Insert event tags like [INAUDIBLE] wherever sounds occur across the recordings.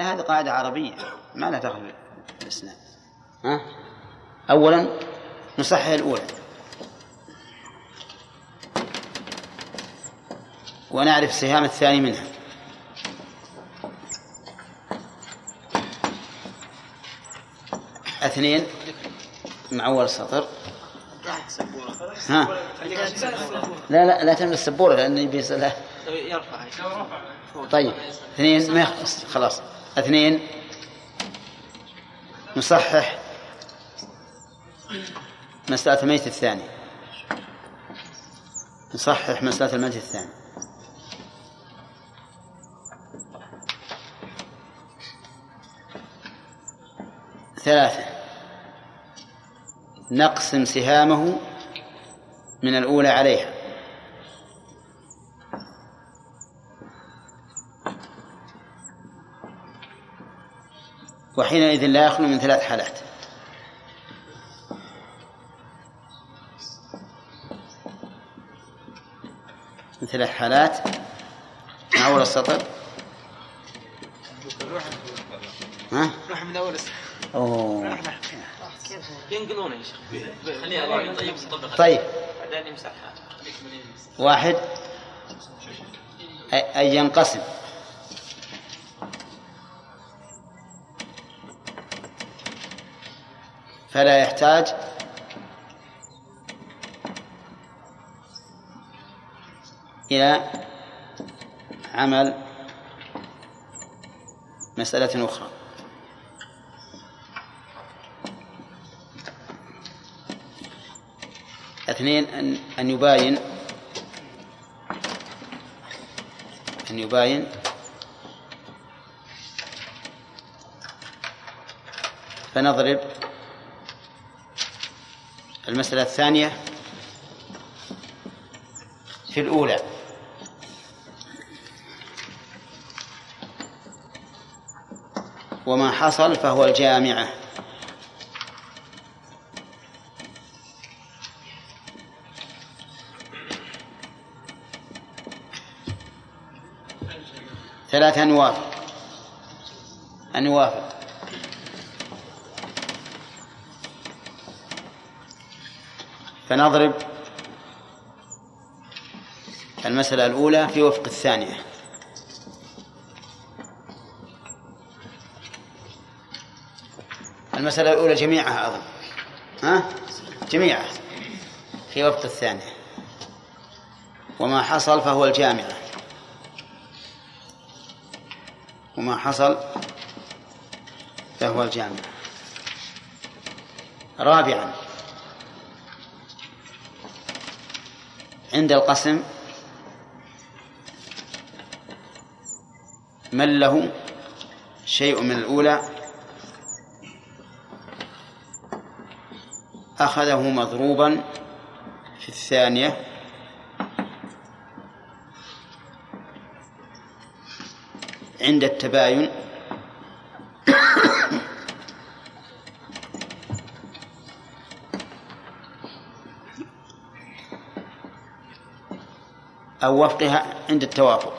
لا هذه قاعدة عربية. ما لها دخل بالإسناد ها؟ أولا نصحح الأولى. ونعرف سهام الثاني منها. اثنين مع أول سطر ها؟ لا لا لا تملى السبورة لأن يبي يرفع. طيب اثنين ما يخلص. خلاص. اثنين. نصحح مسألة الميت الثاني. نصحح مسألة الميت الثاني. ثلاثة. نقسم سهامه من الأولى عليها. وحينئذ لا يخلو من ثلاث حالات. من ثلاث حالات. مع أول السطر. ها؟ راح من أول السطر أوه. ينقلونه يا شيخ. طيب بعدين يمسحها واحد. أي ينقسم. فلا يحتاج. إلى عمل مسألة أخرى. اثنين أن أن يباين أن يباين فنضرب المسألة الثانية في الأولى. وما حصل فهو الجامعة ثلاثة أن يوافق أن يوافق فنضرب المسألة الأولى في وفق الثانية. المسألة الأولى جميعها أظن. ها؟ جميعها. في وفق الثانية. وما حصل فهو الجامعة وما حصل فهو الجامعة رابعا. عند القسم من له شيء من الأولى أخذه مضروبا في الثانية عند التباين أو وفقها عند التوافق.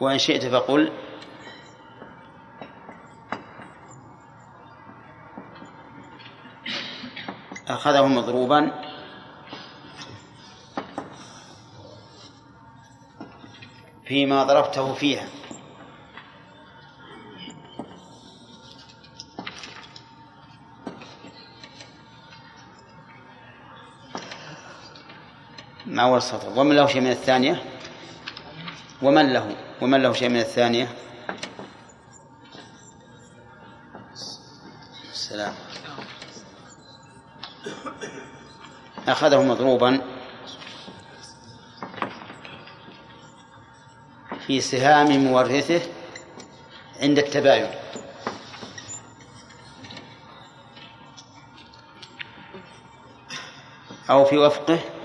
وإن شئت فقل. أخذه مضروبا. فيما ضربته فيها. مع سطر ومن له شيء من الثانية؟ ومن له؟ ومن له شيء من الثانية؟ السلام. أخذه مضروبا في سهام مورثه عند التباين. أو في وفقه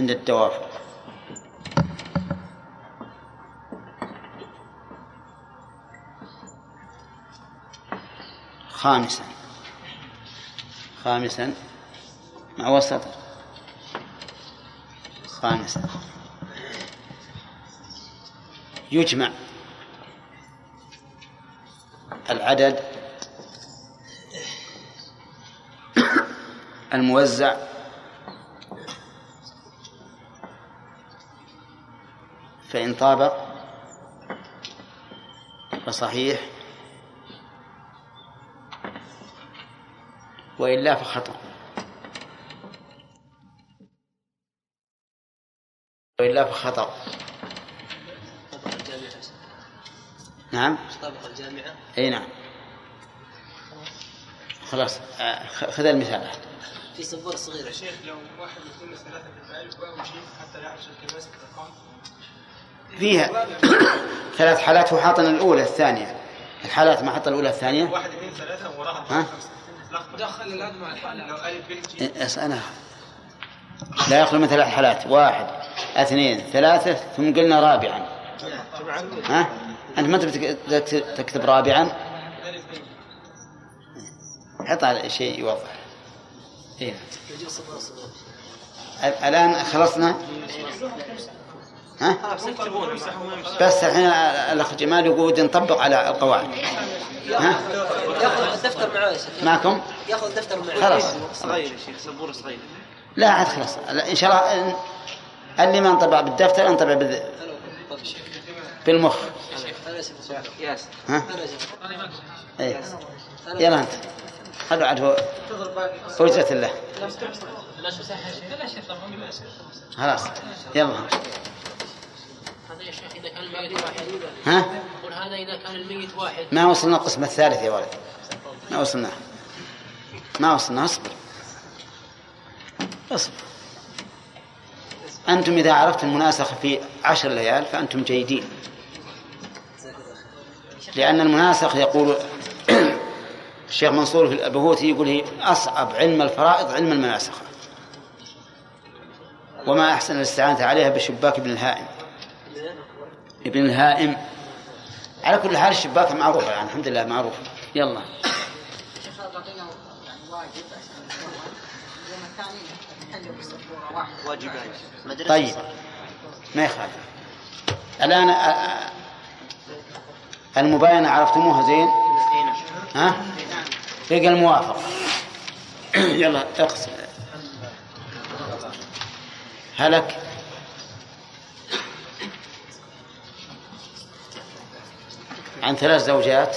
عند التوافق خامسا. خامسا. مع وسط. خامسا. يجمع العدد الموزع فإن طابق فصحيح وإلا فخطأ. وإلا فخطأ. نعم. طابق الجامعة. أي نعم. خلاص خذ المثال. في سبورة صغيرة. يا شيخ لو واحد يكون ثلاثة واو وجيم حتى يحصل التماسك الأرقام فيها ثلاث حالات وحاطن الأولى الثانية. الحالات ما حط الأولى الثانية؟ واحد اثنين ثلاثة وراها ها؟ دخل الألف مع الحالة. لو ألف ب جيم أسألها لا يخلو من ثلاث حالات. واحد اثنين ثلاثة ثم قلنا رابعا. ها؟ أنت ما تبي تكتب- تكتب رابعا؟ حط على شيء يوضح. إيه. الآن خلصنا؟ ها؟ بس الحين الأخ جمال يقول نطبق على القواعد ها؟ ياخذ الدفتر معاه معكم؟ ياخذ الدفتر معاه خلاص صغير يا شيخ سبورة صغير لا عاد خلاص لا، إن شاء الله اللي ما انطبع بالدفتر انطبع بال- بالمخ ياس ها؟ إيه. يلا أنت خلوا عاد هو أجرة الله خلاص يلا هذا يا شيخ إذا كان الميت واحد. ها؟ قل هذا إذا كان الميت واحد. ما وصلنا القسم الثالث يا ولد. ما وصلنا. ما وصلنا اصبر. اصبر. أنتم إذا عرفتم المناسخة في عشر ليال فأنتم جيدين. لأن المناسخ يقول [CLEARS THROAT] الشيخ منصور في الأبهوتي يقول هي أصعب علم الفرائض علم المناسخة. وما أحسن الاستعانة عليها بشباك ابن الهائم. ابن الهائم. على كل حال الشباك معروفة يعني الحمد لله معروفة يلا. طيب ما يخالف. الآن المباينة عرفتموها زين؟ ها؟ بقى الموافقة يلا اقسم هلك. عن ثلاث زوجات.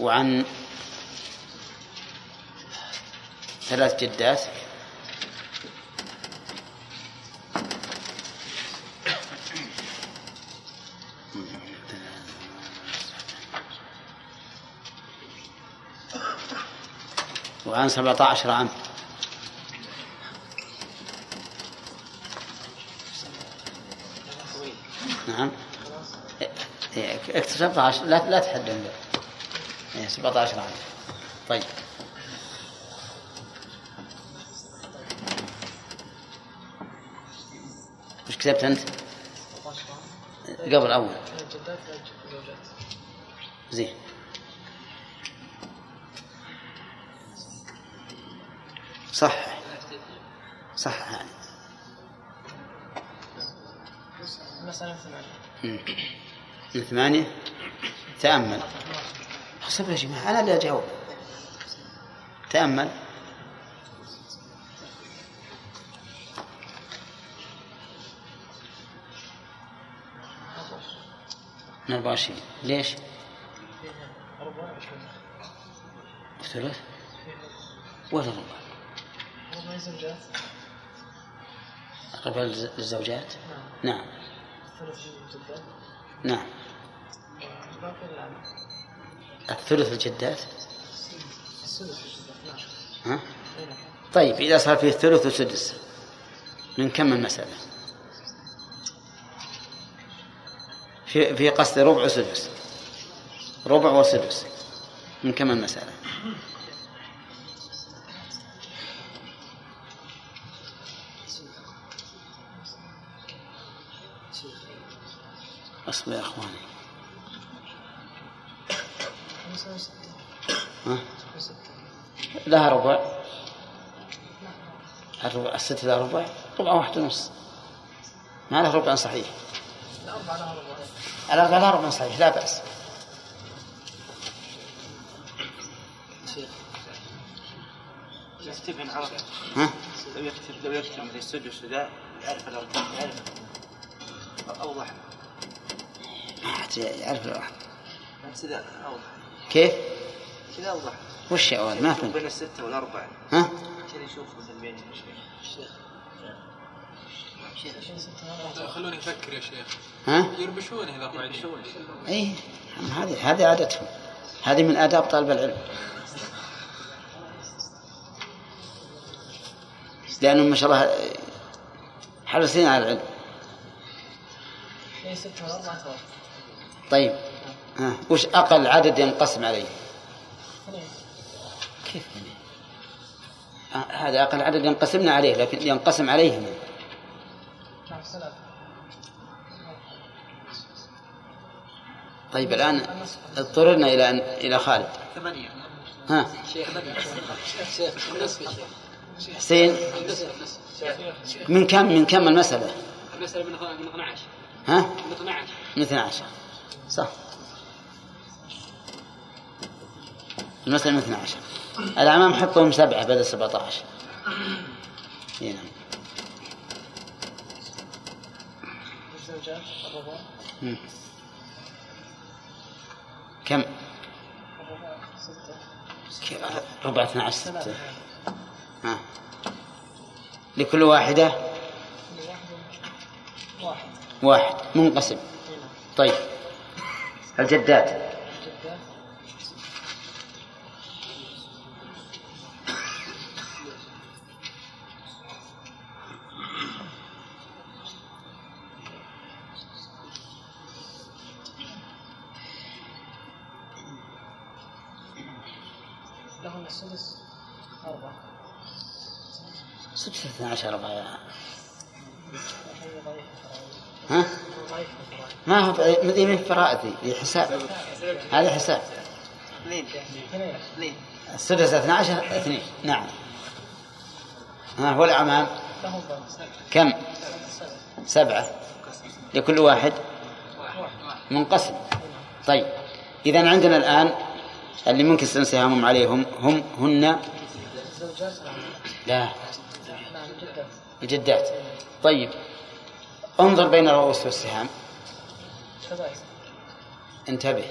وعن ثلاث جدات. وعن سبعة عشر عام نعم إيه، اكتب 17 لا لا له إيه، 17 عام. طيب. وش كتبت أنت؟ قبل أول. زين. صح. صح. من ثمانية تأمل. صبر يا جماعة أنا اللي أجاوب. تأمل. من 24 ليش؟ ثلث ولا ربع ربع للزوجات نعم. نعم. الثلث الجدات ها؟ طيب إذا صار فيه ثلث وسدس من كم المسألة؟ في في قصد ربع وسدس ربع وسدس. من كم المسألة؟ اصبر يا اخواني لها ربع. الربع الست لها ربع ربع واحد ونص. ما له ربع صحيح. الأربعة لها ربع صحيح لا بأس. يكتب إن عرف ها؟ لو يكتب لو يكتب مثل السدس وذا يعرف الأرقام يعرف أوضح. ما حد يعرف كذا أوضح. كيف؟ كذا أوضح. وش يا ولد ما فهمت. بين الستة والأربعة. ها؟ كذا يشوف الشيخ خلوني أفكر يا شيخ. ها؟ يربشون اذا قاعدين اي هذه هذه عادتهم. هذه من آداب طالب العلم. لأنهم ما شاء الله حريصين على العلم. طيب. ها. وش أقل عدد ينقسم عليه؟ كيف هذا أقل عدد ينقسمنا عليه لكن ينقسم عليهم. طيب الآن اضطررنا إلى أن إلى خالد. ثمانية. ها؟ شيخ حسين؟ من كم من كم المسألة؟ المسألة من 12 ها؟ من 12 من 12 صح. المسألة من 12 الأعمام حطهم سبعة بدل 17 إي نعم. كم؟ ربع 12 ستة. ها. لكل واحدة؟ واحد. منقسم. طيب. الجدات؟ مدري من فرائضي هي حساب. هذا حساب. السدس 12 اثنين. نعم. ها سبعة كم؟ سبعة. لكل واحد منقسم. طيب إذا عندنا الآن اللي ممكن سنسهمهم عليهم هم هن. لا. جدات الجدات. طيب انظر بين الرؤوس والسهام. انتبه.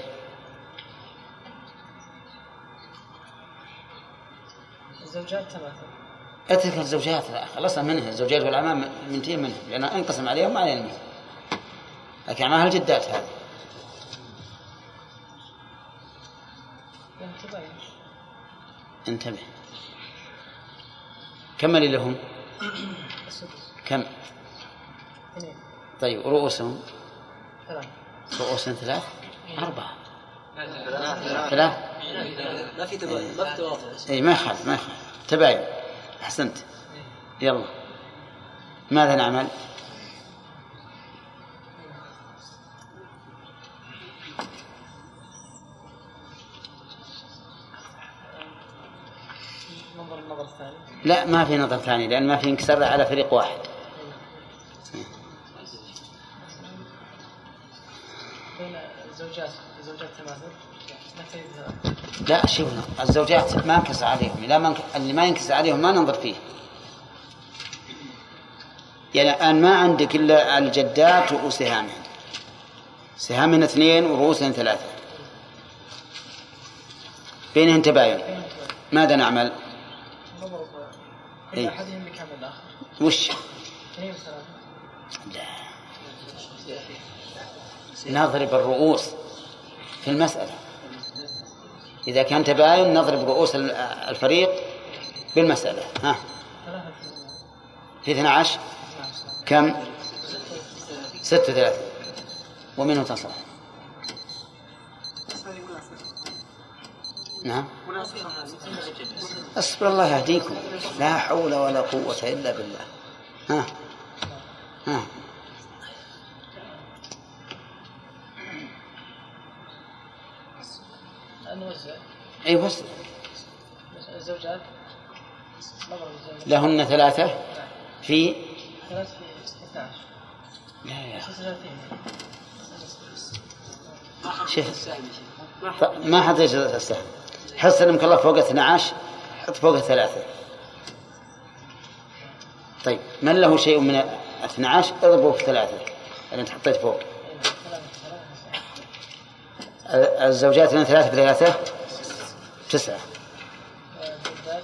الزوجات ثلاثة اترك الزوجات. لا خلصنا منها. الزوجات والأعمام منتهي منها لأن انقسم عليهم ما علينا. منها لكن أعمامها الجدات هذه. انتبه. كم اللي لهم؟ [COUGHS] كم؟ اثنين. طيب رؤوسهم؟ ثلاثة. رؤوس ثلاث أربعة ثلاث ما في تباين ما في توافق اي ما يخالف ما يخالف تباين احسنت يلا ماذا نعمل؟ لا ما في نظر ثاني لأن ما في انكسار على فريق واحد الزوجات الزوجات تماثل؟ نحتاج ثلاثة لا شوف الزوجات ما انكسر عليهم. لا انك... اللي ما ينكسر عليهم ما ننظر فيه. يعني الآن ما عندك إلا الجدات وسهامهن سهامهن اثنين ورؤوسهن ثلاثة. بينهن تباين. ماذا نعمل؟ كل إيه. أحدهم بكامل الآخر وش؟ لا. نضرب الرؤوس في المسألة. إذا كان تباين نضرب رؤوس ال- الفريق بالمسألة. ها. في 12 كم؟ ستة ثلاثة ومنه تصل نعم. أصبر الله يهديكم. لا حول ولا قوة إلا بالله. ها. ها. نوزع أي وزع الزوجات لهن ثلاثة في ثلاث في 12 لا يا أخي. 36 شوف ف- ما حد يجوز السهم. حس انك الله فوق 12 حط فوق ثلاثة. طيب من له شيء من 12 اضربه في ثلاثة. انت حطيت فوق. الزوجات من ثلاثة في ثلاثة تسعة. لهم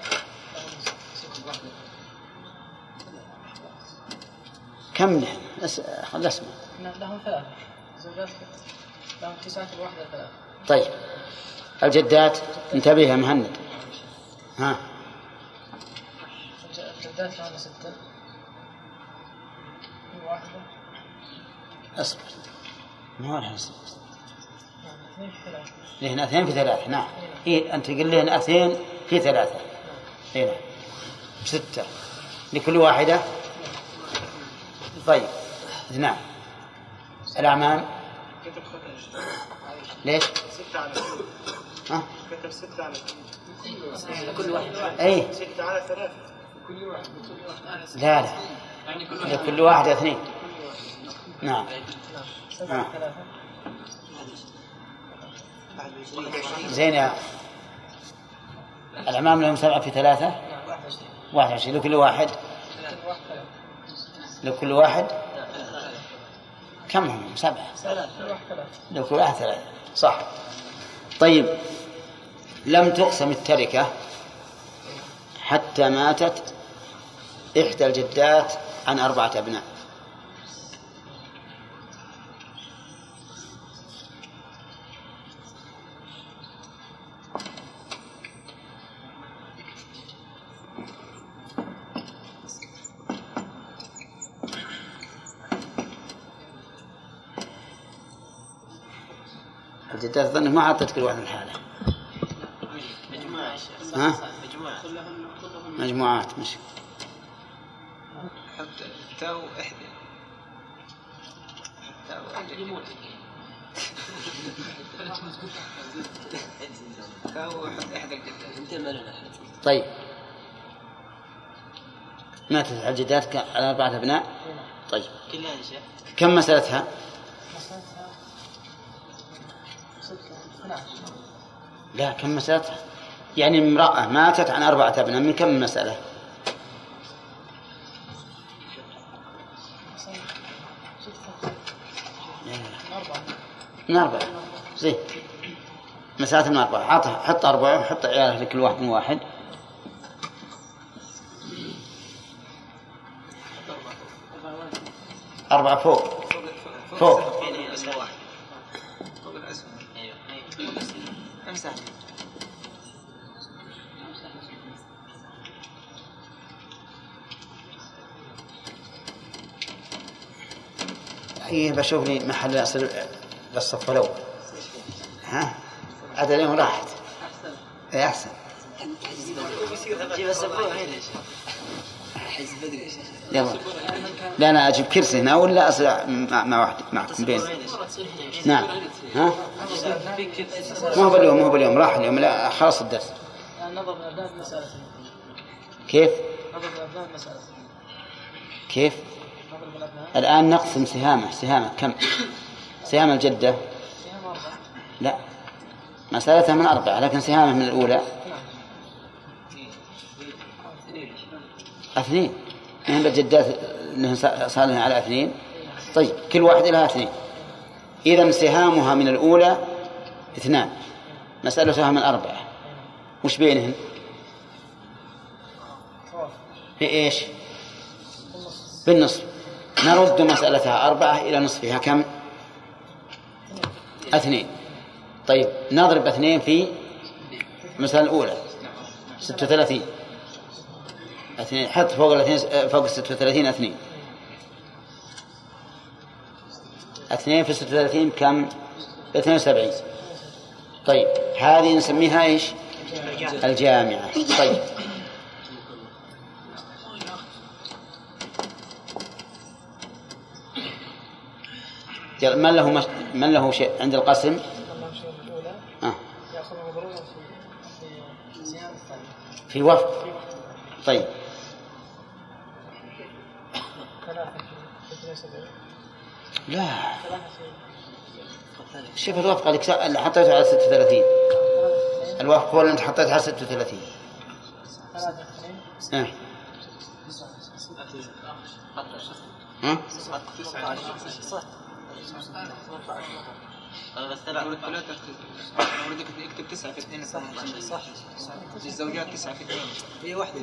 كم نحن؟ أس- خل اسمع لهم ثلاثة. الزوجات لهم تسعة الواحدة ثلاثة. طيب. الجدات؟ انتبه يا مهند. ها. الجدات لهم ستة. واحدة. أصبر. ما الحين أصبر. اثنين اثنين في ثلاثة نعم. إيه أنت قل لي هنا اثنين في ثلاثة. إيه نعم. ستة. لكل واحدة؟ طيب. نعم. خطأ ليش؟ ستة على ها؟ كتب ستة على كل واحد أي ستة على ثلاثة لا لا. لكل واحدة اثنين. نعم. ثلاثة زين يا الأعمام لهم سبعة في ثلاثة؟ واحد وعشرين. لكل واحد؟ لكل واحد؟ كم هم؟ سبعة. ثلاثة كل واحد ثلاثة لو كل واحد ثلاثة. صح. طيب. لم تقسم التركة حتى ماتت إحدى الجدات عن أربعة أبناء. الجدات ما أعطت كل واحد الحالة مجموعة يا شيخ ها؟ مجموعات مش حط تاو إحدى الجدات طيب. ماتت الجدات ك- على أربعة أبناء. طيب. كم مسألتها؟ مسألتها ستة 12 لا كم مسألتها يعني امرأة ماتت عن أربعة أبناء من كم مسألة؟ من أربعة. زين. مسألة من أربعة. حط حط أربعة وحط عياله لكل واحد من واحد. أربعة فوق. بشوف لي محل أصل للصف الأول ها؟ عاد اليوم راحت. إيه أحسن. يلا. لا أنا أجيب كرسي هنا ولا أصل مع, واحد معكم بين؟ نعم. ها؟ ما هو باليوم ما هو باليوم راح اليوم. لا خلاص الدرس. كيف؟ كيف؟ الآن نقسم سهامة. سهامة كم؟ سهام الجدة؟ لا. مسألتها من أربعة لكن سهامة من الأولى. اثنين. من الجدات انه صار لها على اثنين. طيب كل واحدة لها اثنين. إذا سهامها من الأولى اثنان. مسألتها من أربعة. وش بينهن؟ في إيش؟ بالنصف. نرد مسألتها أربعة إلى نصفها. كم؟ اثنين. طيب نضرب اثنين في المسألة الأولى. ستة وثلاثين. اثنين. حط فوق الاثنين فوق الستة وثلاثين اثنين. اثنين في ستة وثلاثين كم؟ اثنين وسبعين. طيب هذه نسميها إيش؟ الجامعة. طيب من له مش... من له شيء عند القسم؟ آه. في وفق طيب. لا. شوف الوفق اللي حطيته على 36 الوفق هو اللي انت حطيته على 36 ها؟ ها؟ ودك تكتب تسعة في اثنين صح للزوجات تسعة في اثنين هي واحدة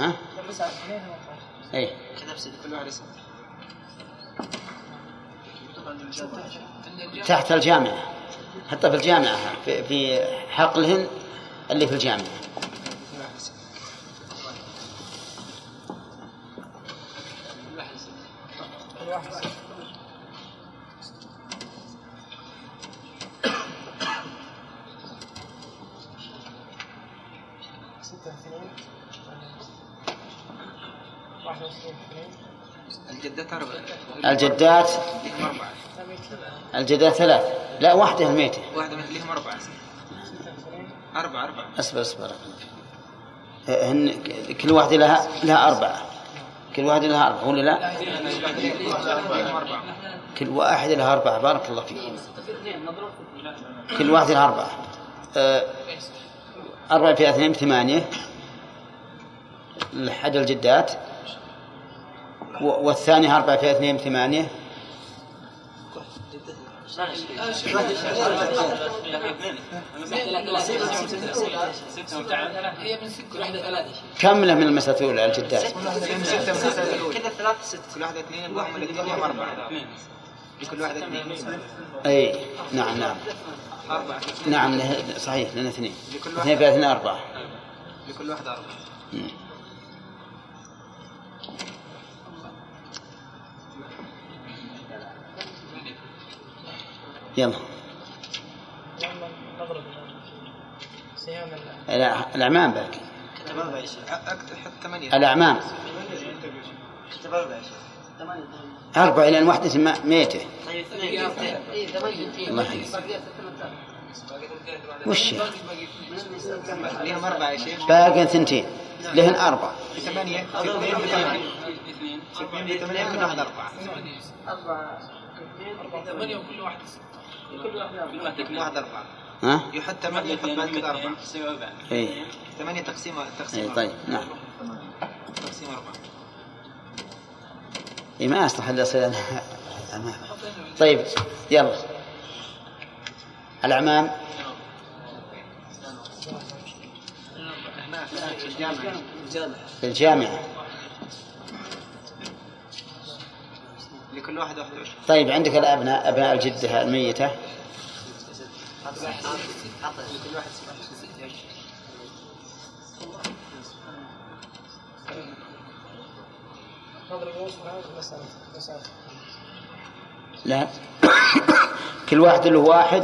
ها؟ اي نفس كل واحد اسم تحت الجامعة حتى في الجامعة في, في حقلهن اللي في الجامعة الجدات الجدات ثلاث. لا واحدة الميتة واحدة لهم أربعة. أربعة أربعة. أصبر أصبر. هن كل واحدة لها لها أربعة. كل واحدة لها أربعة ولا لا؟ كل واحدة لها أربعة بارك الله فيك. كل واحدة لها أربعة. آه، أربعة في اثنين ثمانية لحد الجدات. و- والثانية أربعة في اثنين ثمانية. ثلاثة كم له من المسألة الأولى الجدات كذا ثلاث ست كل واحدة اثنين اللهم الاثنين لهم أربعة. لكل واحدة اثنين. أي نعم نعم. أربعة. نعم صحيح لنا اثنين. اثنين في اثنين أربعة. لكل واحدة أربعة. يلا الأع- الأعمام باقي أربعة الأعمام أربعة أربعة لأن واحدة ما- ميتة طيب الله وش أربعة باقي ثنتين لهن أربعة ثمانية واحدة أربعة ثمانية وكل واحدة واحدة أربعة. ها؟ يحط ثمانية يحط بعد كده أربعة. إيه. ثمانية تقسيم تقسيم إيه. طيب نعم. تقسيم أربعة. إيه ما أصلح إلا أمام طيب يلا. الأعمام. في الجامعة. في الجامعة. لكل واحد 21 طيب عندك الأبناء أبناء الجدة الميتة. لكل واحد 26 لا. كل واحد له واحد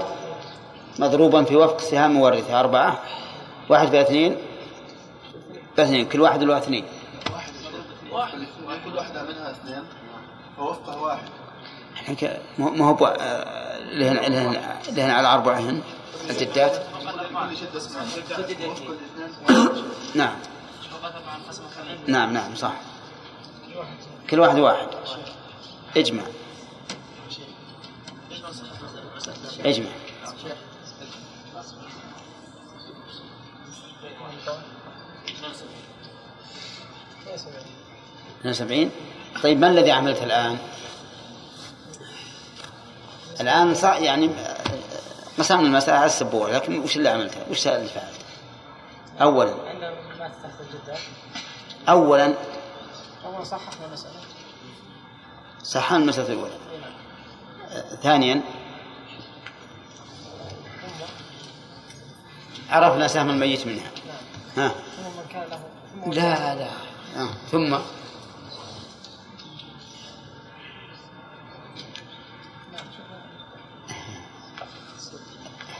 مضروبا في وفق سهام مورثة أربعة. واحد في اثنين. في اثنين. كل واحد له اثنين. كل واحدة منها اثنين. ووفقه واحد. الحين ك- ما هو ب- آه، لهن لهن لهن على أربعهن الجدات. نعم. نعم نعم صح. كل واحد واحد. اجمع اجمع اثنين وسبعين. طيب ما الذي عملته الآن؟ الآن صح يعني قسمنا المسألة على السبورة لكن وش اللي عملته؟ وش اللي فعلته؟ أولا. أولا. أول صححنا المسألة صحان المسألة الأولى. ثانيا. عرفنا سهم الميت منها. ها. لا لا. آه. ثم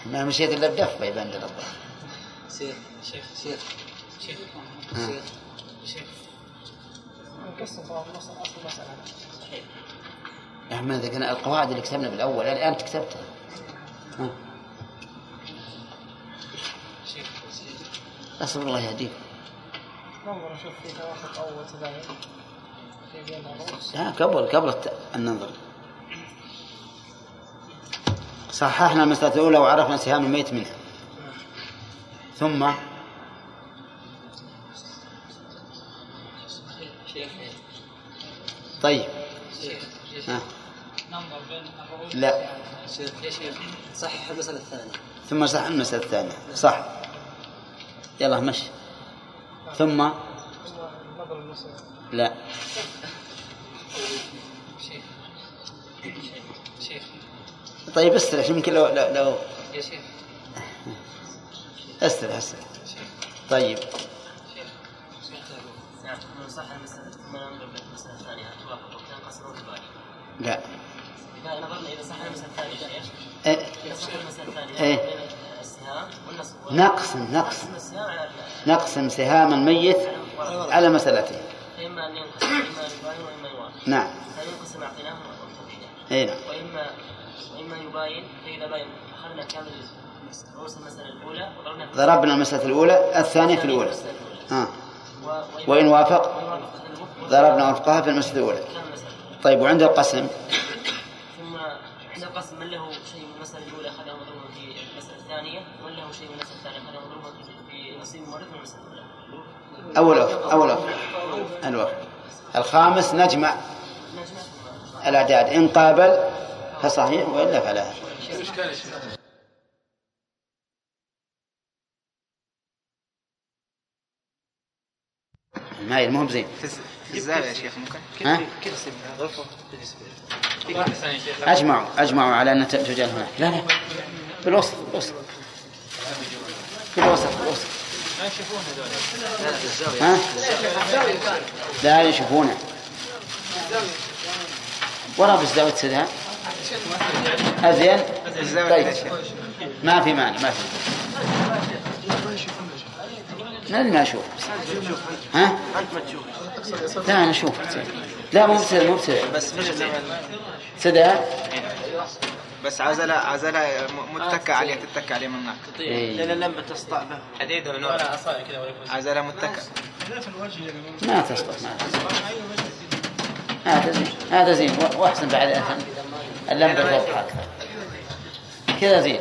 ما مشيت إلا بدفه يبان لي سير شيخ سير. شيخ. شيخ. أصل المسألة يا أحمد إذا كان القواعد اللي كتبنا بالأول الآن أنت كتبتها. ها. أسأل الله يهديك. ننظر نشوف في توافق أو تباين. لا قبل قبل أن ننظر صححنا المسألة الأولى وعرفنا سهام الميت منها ثم طيب. الرؤوس لا. صحح المسألة الثانية ثم صح المسألة الثانية. صح. يلا مشي. ثم لا. طيب استرح يمكن لو لو, لو يا شيخ. استرح استرح. طيب. لا. إذا نظرنا إذا صح المسألة الثانية إيه. إذا صح المسألة الثانية إيه. نقسم نقسم نقسم سهام الميت على مسألته فإما أن ينقسم إما نعم. فينقسم أعطيناه وتوحيده. اي نعم. وإما وإما يباين فإذا باين. أخذنا كامل رؤوس المسألة الأولى وضربنا في ضربنا المسألة الأولى الثانية في الأولى. آه. وإن وافق؟ ضربنا وفقها في المسألة الأولى. طيب وعند القسم؟ ثم عند القسم من له شيء من المسألة الأولى أخذه مضروبا في المسألة الثانية؟ ومن له شيء من المسألة الثانية أخذه مضروبا في- نصيب مورث من المسألة الأولى؟ أو الوفق أو الوفق الوفق. الخامس نجمع. الأعداد. إن قابل فصحيح وإلا فلا. ما المهم زين. في الزاوية يا شيخ ممكن؟ ها؟ أجمعوا أجمعوا على أن تجعل هناك. لا لا. بالوسط بالوسط. بالوسط بالوسط. لا في الزاوية ها؟ لا يشوفونه. ورا بالزاوية سدها أزين؟ طيب. ما في مانع ما في من ما أشوف. ها؟ لا أنا أشوف. لا مو بسدها مو بس سدها بس عزلة عزلة متكة عليه تتكى عليه من هناك. إيه. لما تسطع به حديدة من ورا عزلة متكة ما تسقط ما تسقط هذا زين هذا زين. وأحسن بعد أحسن اللمبة توضح أكثر كذا زين.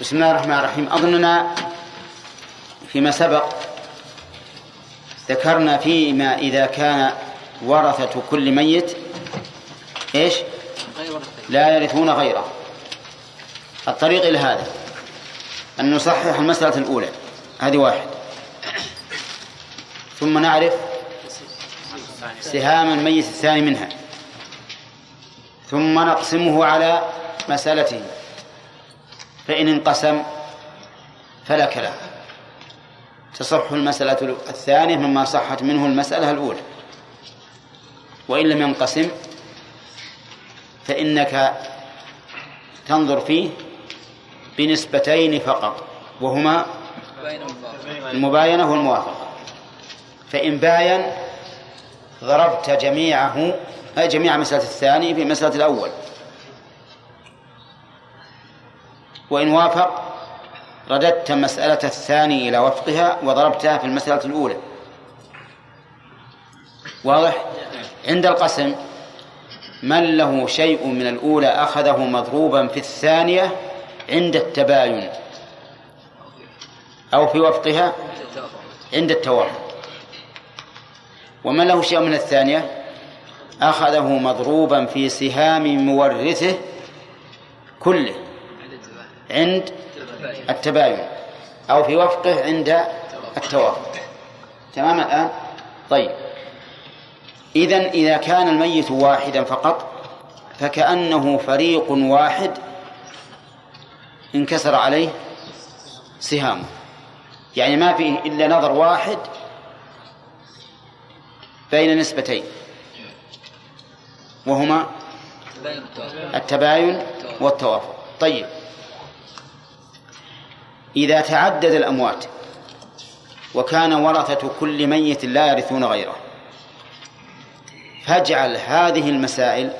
بسم الله الرحمن الرحيم. أظننا فيما سبق ذكرنا فيما إذا كان ورثة كل ميت إيش؟ لا يرثون غيره. الطريق إلى هذا. أن نصحح المسألة الأولى. هذه واحد. ثم نعرف سهام الميت الثاني منها. ثم نقسمه على مسألته فإن انقسم فلا كلام. تصح المسألة الثانية مما صحت منه المسألة الأولى. وإن لم ينقسم فإنك تنظر فيه بنسبتين فقط وهما المباينة والموافقة. فإن باين ضربت جميعه أي جميع مسألة الثاني في مسألة الأول. وإن وافق رددت مسألة الثاني إلى وفقها وضربتها في المسألة الأولى. واضح؟ عند القسم من له شيء من الأولى أخذه مضروبا في الثانية عند التباين أو في وفقها عند التوافق ومن له شيء من الثانية؟ أخذه مضروبا في سهام مورثه كله عند التباين أو في وفقه عند التوافق تمام الآن؟ طيب. إذن إذا كان الميت واحدا فقط فكأنه فريق واحد انكسر عليه سهامه. يعني ما فيه إلا نظر واحد بين نسبتين. وهما التباين والتوافق. طيب. إذا تعدد الأموات وكان ورثة كل ميت لا يرثون غيره فاجعل هذه المسائل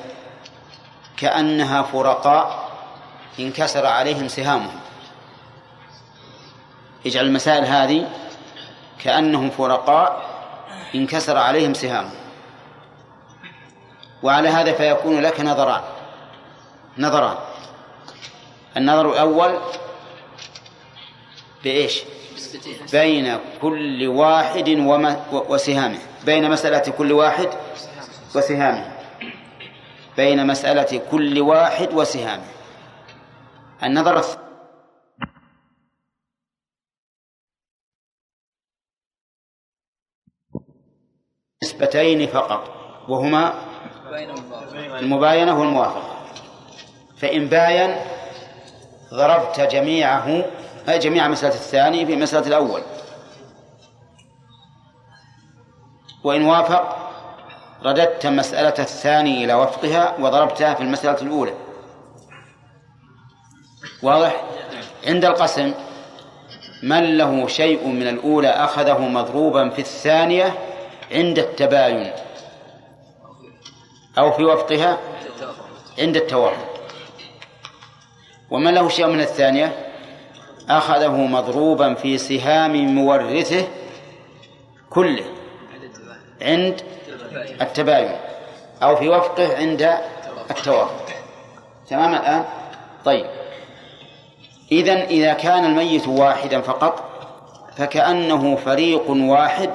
كأنها فرقاء انكسر عليهم سهامهم. اجعل المسائل هذه كأنهم فرقاء انكسر عليهم سهامهم. وعلى هذا فيكون لك نظران. نظران. النظر الأول بإيش؟ بين كل واحد وسهامه. بين مسألة كل واحد وسهامه. بين مسألة كل واحد وسهامه. النظر الثاني نسبتين فقط وهما المباينة والموافقة. فإن باين ضربت جميعه جميع مسألة الثاني في مسألة الأول. وإن وافق رددت مسألة الثاني إلى وفقها وضربتها في المسألة الأولى. واضح؟ عند القسم من له شيء من الأولى أخذه مضروبا في الثانية عند التباين. أو في وفقها عند التوافق. ومن له شيء من الثانية أخذه مضروبا في سهام مورثه كله عند التباين. أو في وفقه عند التوافق. تمام الآن؟ طيب. إذن إذا كان الميت واحدا فقط فكأنه فريق واحد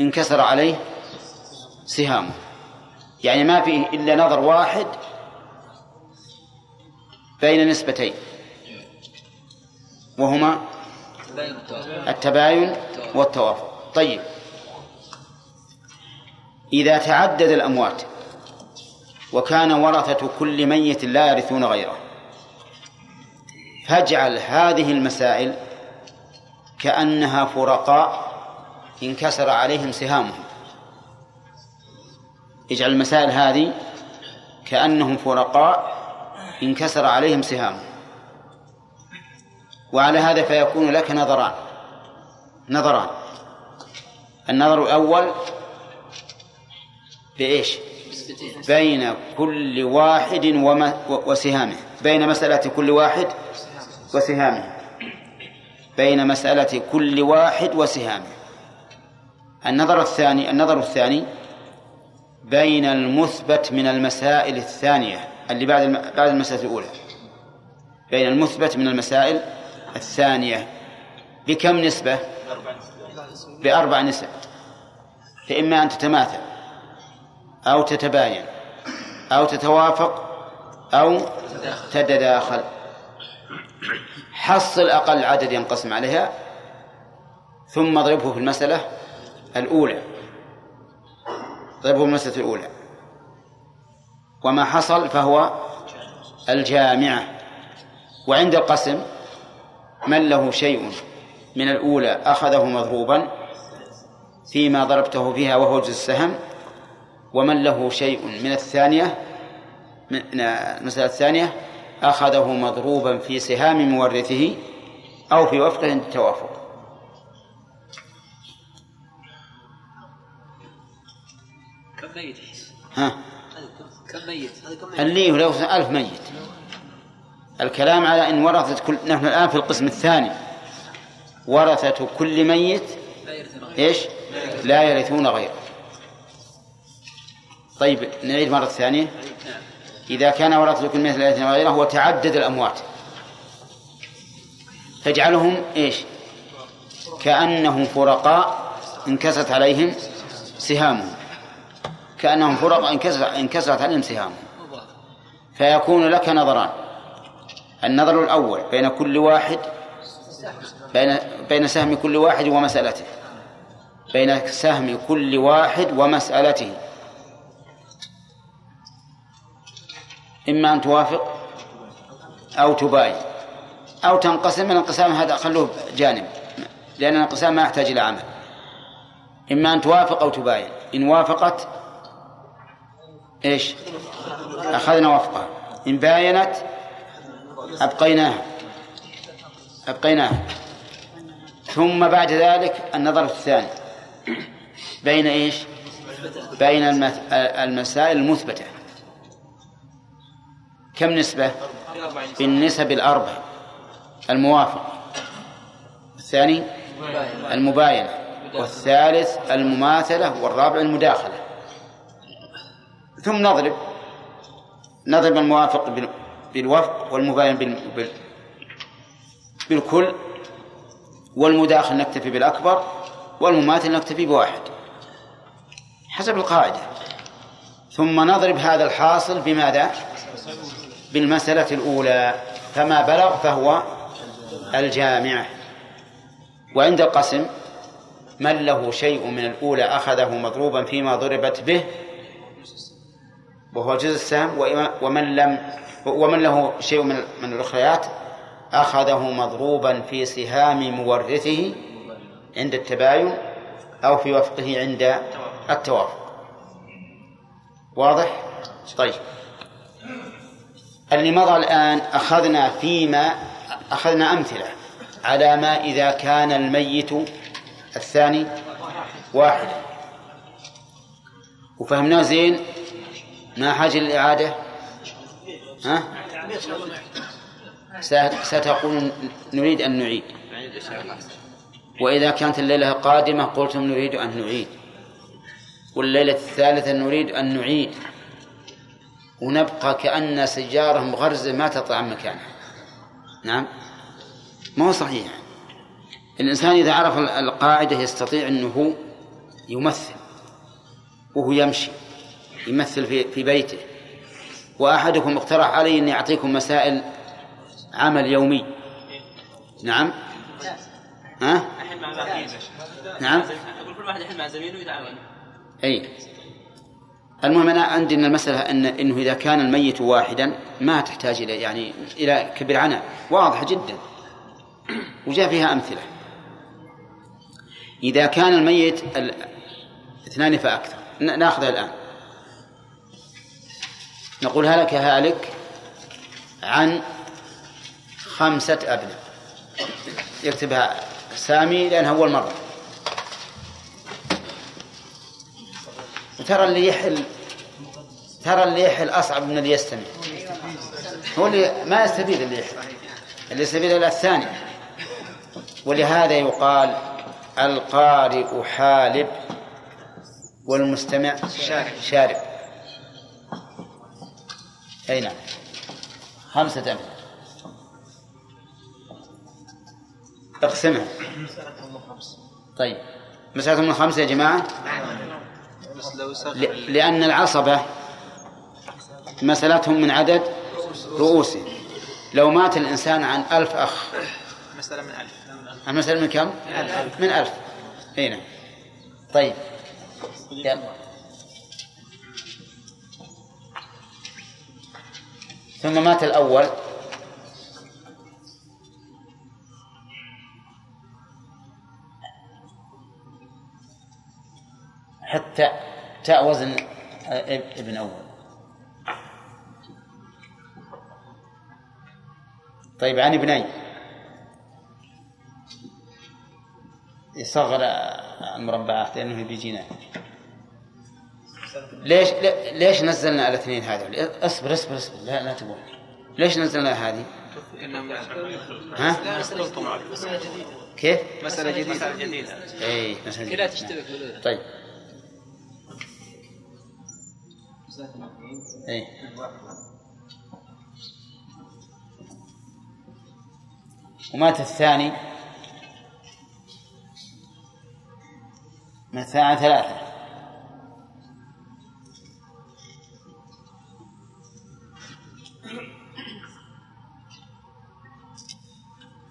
انكسر عليه سهامه. يعني ما فيه إلا نظر واحد بين نسبتين. وهما التباين والتوافق. طيب. إذا تعدد الأموات وكان ورثة كل ميت لا يرثون غيره فاجعل هذه المسائل كأنها فرقاء انكسر عليهم سهامهم. اجعل المسائل هذه كأنهم فرقاء انكسر عليهم سهامهم. وعلى هذا فيكون لك نظران. نظران. النظر الأول بإيش؟ بين كل واحد وسهامه. بين مسألة كل واحد وسهامه بين مسألة كل واحد وسهامه. النظر الثاني النظر الثاني بين المثبت من المسائل الثانية اللي بعد بعد المسألة الأولى. بين المثبت من المسائل الثانية. بكم نسبة؟ بأربع نسب. فإما أن تتماثل أو تتباين أو تتوافق أو تتداخل. حصل أقل عدد ينقسم عليها ثم اضربه في المسألة الأولى. اضربه في المسألة الأولى. وما حصل فهو الجامعة. وعند القسم من له شيء من الأولى أخذه مضروبا فيما ضربته فيها وهو جزء السهم ومن له شيء من الثانية من المسألة الثانية أخذه مضروبا في سهام مورثه أو في وفقه عند التوافق كم ميت؟ ها؟ كم ميت؟ اللي لو ألف ميت. الكلام على إن ورثت كل نحن الآن في القسم الثاني. ورثة كل ميت إيش؟ لا يرثون غيره. طيب نعيد مرة ثانية. إذا كان ورثة كل لا يرثون غيره وتعدد الأموات. تجعلهم إيش؟ كأنهم فرقاء انكسرت عليهم سهامهم. كأنهم فرقاء انكسرت عليهم سهامهم. فيكون لك نظران. النظر الأول بين كل واحد بين بين سهم كل واحد ومسألته. بين سهم كل واحد ومسألته. إما أن توافق أو تباين أو تنقسم الانقسام هذا خلوه جانب لأن الانقسام ما يحتاج إلى عمل. إما أن توافق أو تباين إن وافقت إيش؟ أخذنا وفقها. إن باينت أبقيناه أبقيناه ثم بعد ذلك النظر الثاني بين إيش؟ بين المسائل المثبتة. كم نسبة؟ بالنسب الأربع. الموافق. الثاني؟ المباينة. والثالث المماثلة والرابع المداخلة. ثم نضرب. نضرب الموافق بال- بالوفق والمباين بال- بال- بالكل. والمداخل نكتفي بالأكبر والمماثل نكتفي بواحد. حسب القاعدة. ثم نضرب هذا الحاصل بماذا؟ بالمسألة الأولى فما بلغ فهو الجامع. وعند القسم من له شيء من الأولى أخذه مضروبا فيما ضربت به وهو جزء السهم ومن لم ومن له شيء من من الأخريات أخذه مضروبا في سهام مورثه عند التباين أو في وفقه عند التوافق. واضح؟ طيب. اللي مضى الآن أخذنا فيما أخذنا أمثلة على ما إذا كان الميت الثاني واحدا وفهمناه زين؟ ما حاجة للإعادة؟ ها؟ ستقول نريد أن نعيد. وإذا كانت الليلة قادمة قلتم نريد أن نعيد. والليلة الثالثة نريد أن نعيد. ونبقى كأن سيارة مغرزة ما تطلع عن مكانها. نعم؟ ما هو صحيح. الإنسان إذا عرف القاعدة يستطيع أنه يمثل وهو يمشي يمثل في في بيته. وأحدكم اقترح علي أني أعطيكم مسائل عمل يومي. نعم؟ ها؟ نعم؟ أقول كل واحد يحل مع زميله ويتعاون. أي. المهم أنا عندي أن المسألة أن إنه إذا كان الميت واحدا ما تحتاج إلى يعني إلى كبر عناء. واضحة جدا. وجاء فيها أمثلة. إذا كان الميت ال- اثنان فأكثر. نأخذها الآن. نقول هلك هالك عن خمسة أبناء. يكتبها سامي لأنها أول مرة. وترى اللي يحل ترى اللي يحل أصعب من اللي يستمع هو اللي ما يستفيد اللي يحل اللي يستفيد الثاني. ولهذا يقال القارئ حالب والمستمع شارب. شارب. أي نعم. خمسة أبناء اقسمها. طيب. مسألة من خمسة يا جماعة؟ لأن العصبة مسألتهم من عدد رؤوسهم. لو مات الإنسان عن ألف أخ. مسألة من ألف. المسألة من كم؟ من ألف. أي نعم. طيب. يلا. ثم مات الأول. حتى تاء وزن ابن أول. طيب عن ابنين يصغر المربعات لأنه بيجينا ليش ليش نزلنا الاثنين هذول؟ اصبر اصبر اصبر لا لا تقول ليش نزلنا هذه؟ ها؟ كيف؟ مسألة جديدة مسألة جديدة اي مسألة كلها جديدة. تشتبك بالأولى. طيب اي ومات الثاني. من الثاني ثلاثة.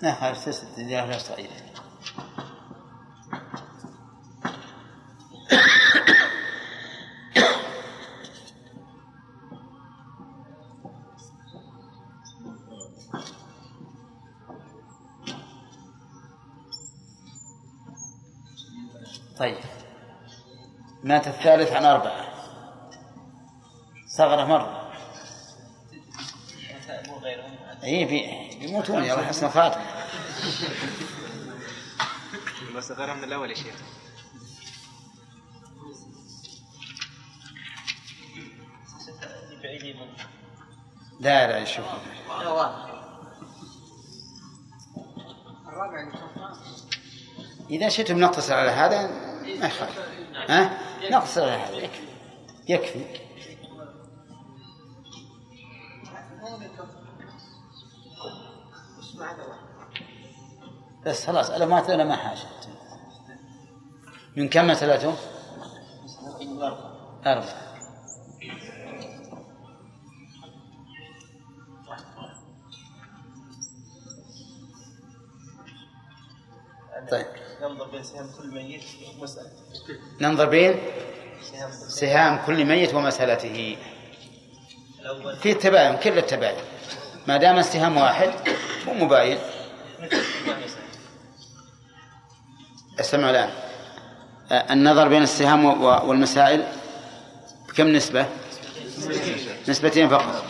لا خلاص تسد لا صغيرة مات الثالث عن أربعة. صغر مرة. اي في يموتون يا الله حسن خاتم بس غيرها من الأول يا شيخ. لا لا شوف. إذا شئتم نقتصر على هذا ما يخالف. ها؟ نقتصر على هذا يكفي. يكفي بس خلاص أنا ما أنا ما حاجة من كم مسألته؟ أربعة. ننظر بين سهام كل ميت ومسألته. في التباين كل التباين. ما دام السهام واحد مو مباين. أستمع الآن. آه، النظر بين السهام والمسائل بكم نسبة؟ نسبتين فقط.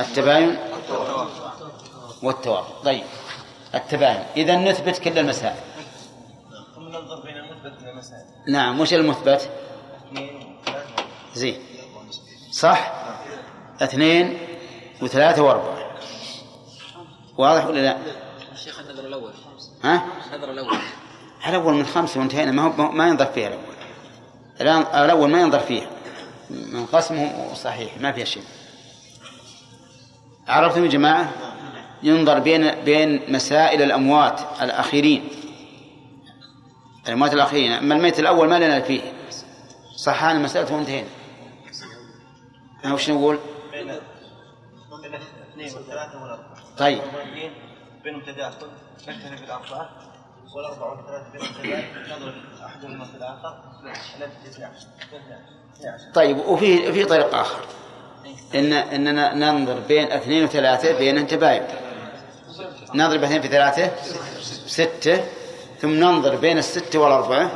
التباين والتوافق. طيب. التباين. إذا نثبت كل المسائل. ننظر بين المثبت نعم وش المثبت؟ زين. صح؟ اثنين وثلاثة وأربعة. واضح ولا لا؟ الشيخ النظر الأول. ها؟ النظر الأول. الأول من خمسة وانتهينا ما هو ما ينظر فيها الأول. الآن الأول ما ينظر فيها. من قسمه صحيح ما فيها شيء. عرفتم يا جماعة؟ ينظر بين بين مسائل الأموات الأخيرين. الأموات الأخيرين. أما الميت الأول ما لنا فيه. صحان المسألة وانتهينا. ها وش نقول؟ طيب. والمرتين بينهم تداخل نختلف الأربعة والأربعة والثلاثة بينهم تداخل نضرب أحدهما في الآخر نبتدي 12 12 طيب وفي في طريق آخر. إن إننا ننظر بين اثنين وثلاثة بين تباين نضرب اثنين في ثلاثة ستة ثم ننظر بين الستة والأربعة.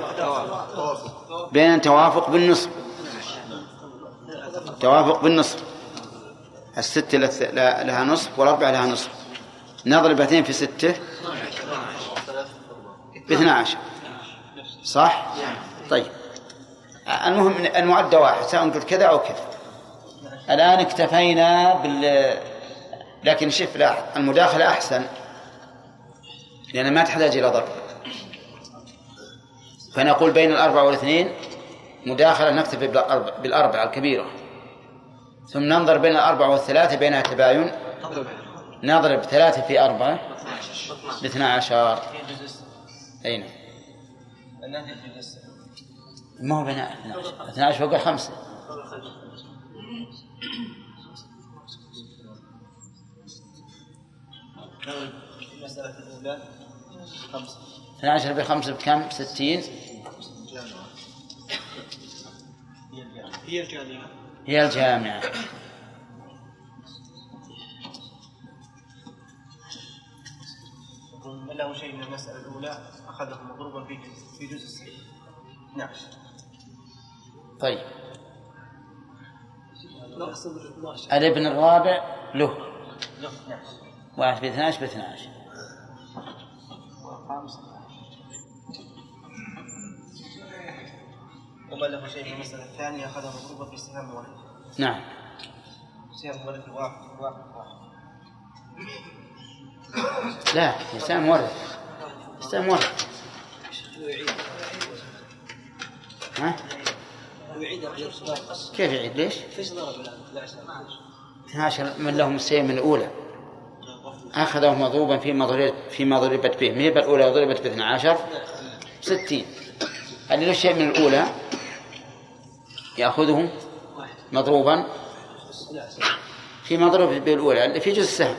بين توافق بالنصف. توافق بالنصف. الستة لها نصف والأربعة لها نصف. نضرب اثنين في ستة. باثنى عشر صح؟ طيب. المهم المعدة واحد سواء قلت كذا أو كذا. الآن اكتفينا بال لكن شوف لاحظ المداخلة أحسن. لأن ما تحتاج إلى ضرب. فنقول بين الأربعة والاثنين مداخلة نكتفي بالأربع- بالأربعة الكبيرة. ثم ننظر بين الأربعة والثلاثة بينها تباين نضرب ثلاثة في أربعة. باثنى عشر أين الجسد ما هو بناء 12 12 فوق خمسة نضرب المسألة الأولى خمسة. 12 بخمسة بكم؟ 60 هي الجامعة. هي الجامعة له شيء من المسألة الأولى أخذه مضروبا في في جزء السيف 12 طيب. الابن الرابع له. له 12 واحد في 12 ب 12 ومن له شيء من المسألة الثانية أخذه مضروبا في سهام واحد نعم. سهام ورث واحد واحد واحد لا يسام ورث يسام ورث ها؟ كيف يعيد؟ ليش؟ 12 من لهم السيم الأولى. أخذه مضروبا فيما ضربت فيما ضربت به ميبا الأولى ضربت ب 12 60 اللي له شيء من الأولى؟ يأخذه مضروبا. فيما ضرب به الأولى اللي في جزء السهم.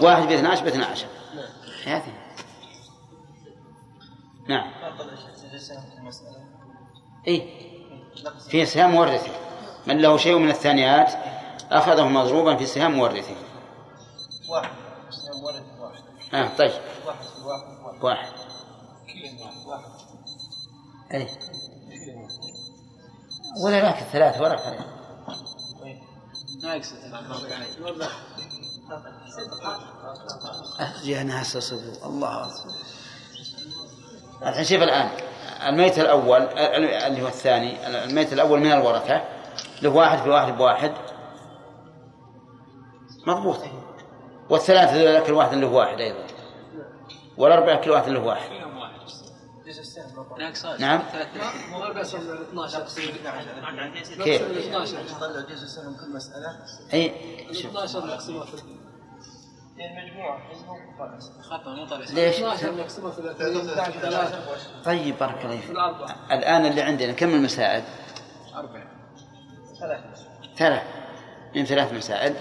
واحد ب 12 ب 12 هذه نعم. جزء سهم في إيه. في سهام مورثه من له شيء من الثانيات أخذه مضروبا في سهام مورثه واحد سهم ورث واحد آه طيب. واحد. في واحد. واحد. واحد واحد أي ولا لك الثلاث ولا خير يا ناس صدق الله أكبر. الحين شوف الآن الميت الأول اللي هو الثاني الميت الأول من الورثة له واحد في واحد بواحد مضبوط. والثلاثة كل واحد له واحد أيضا. والأربعة كل واحد له واحد. نعم. مو سنة 12 كيف؟ 12 طلع جزء السهم كل مسألة أي. 12 نقسمها في مجموعة خلاص ليش؟ 12 نقسمها في 30 ثلاثة طيب بارك الله في فيك. الآن اللي عندنا كم المسائل ثلاثة. ثلاث من ثلاث مسائل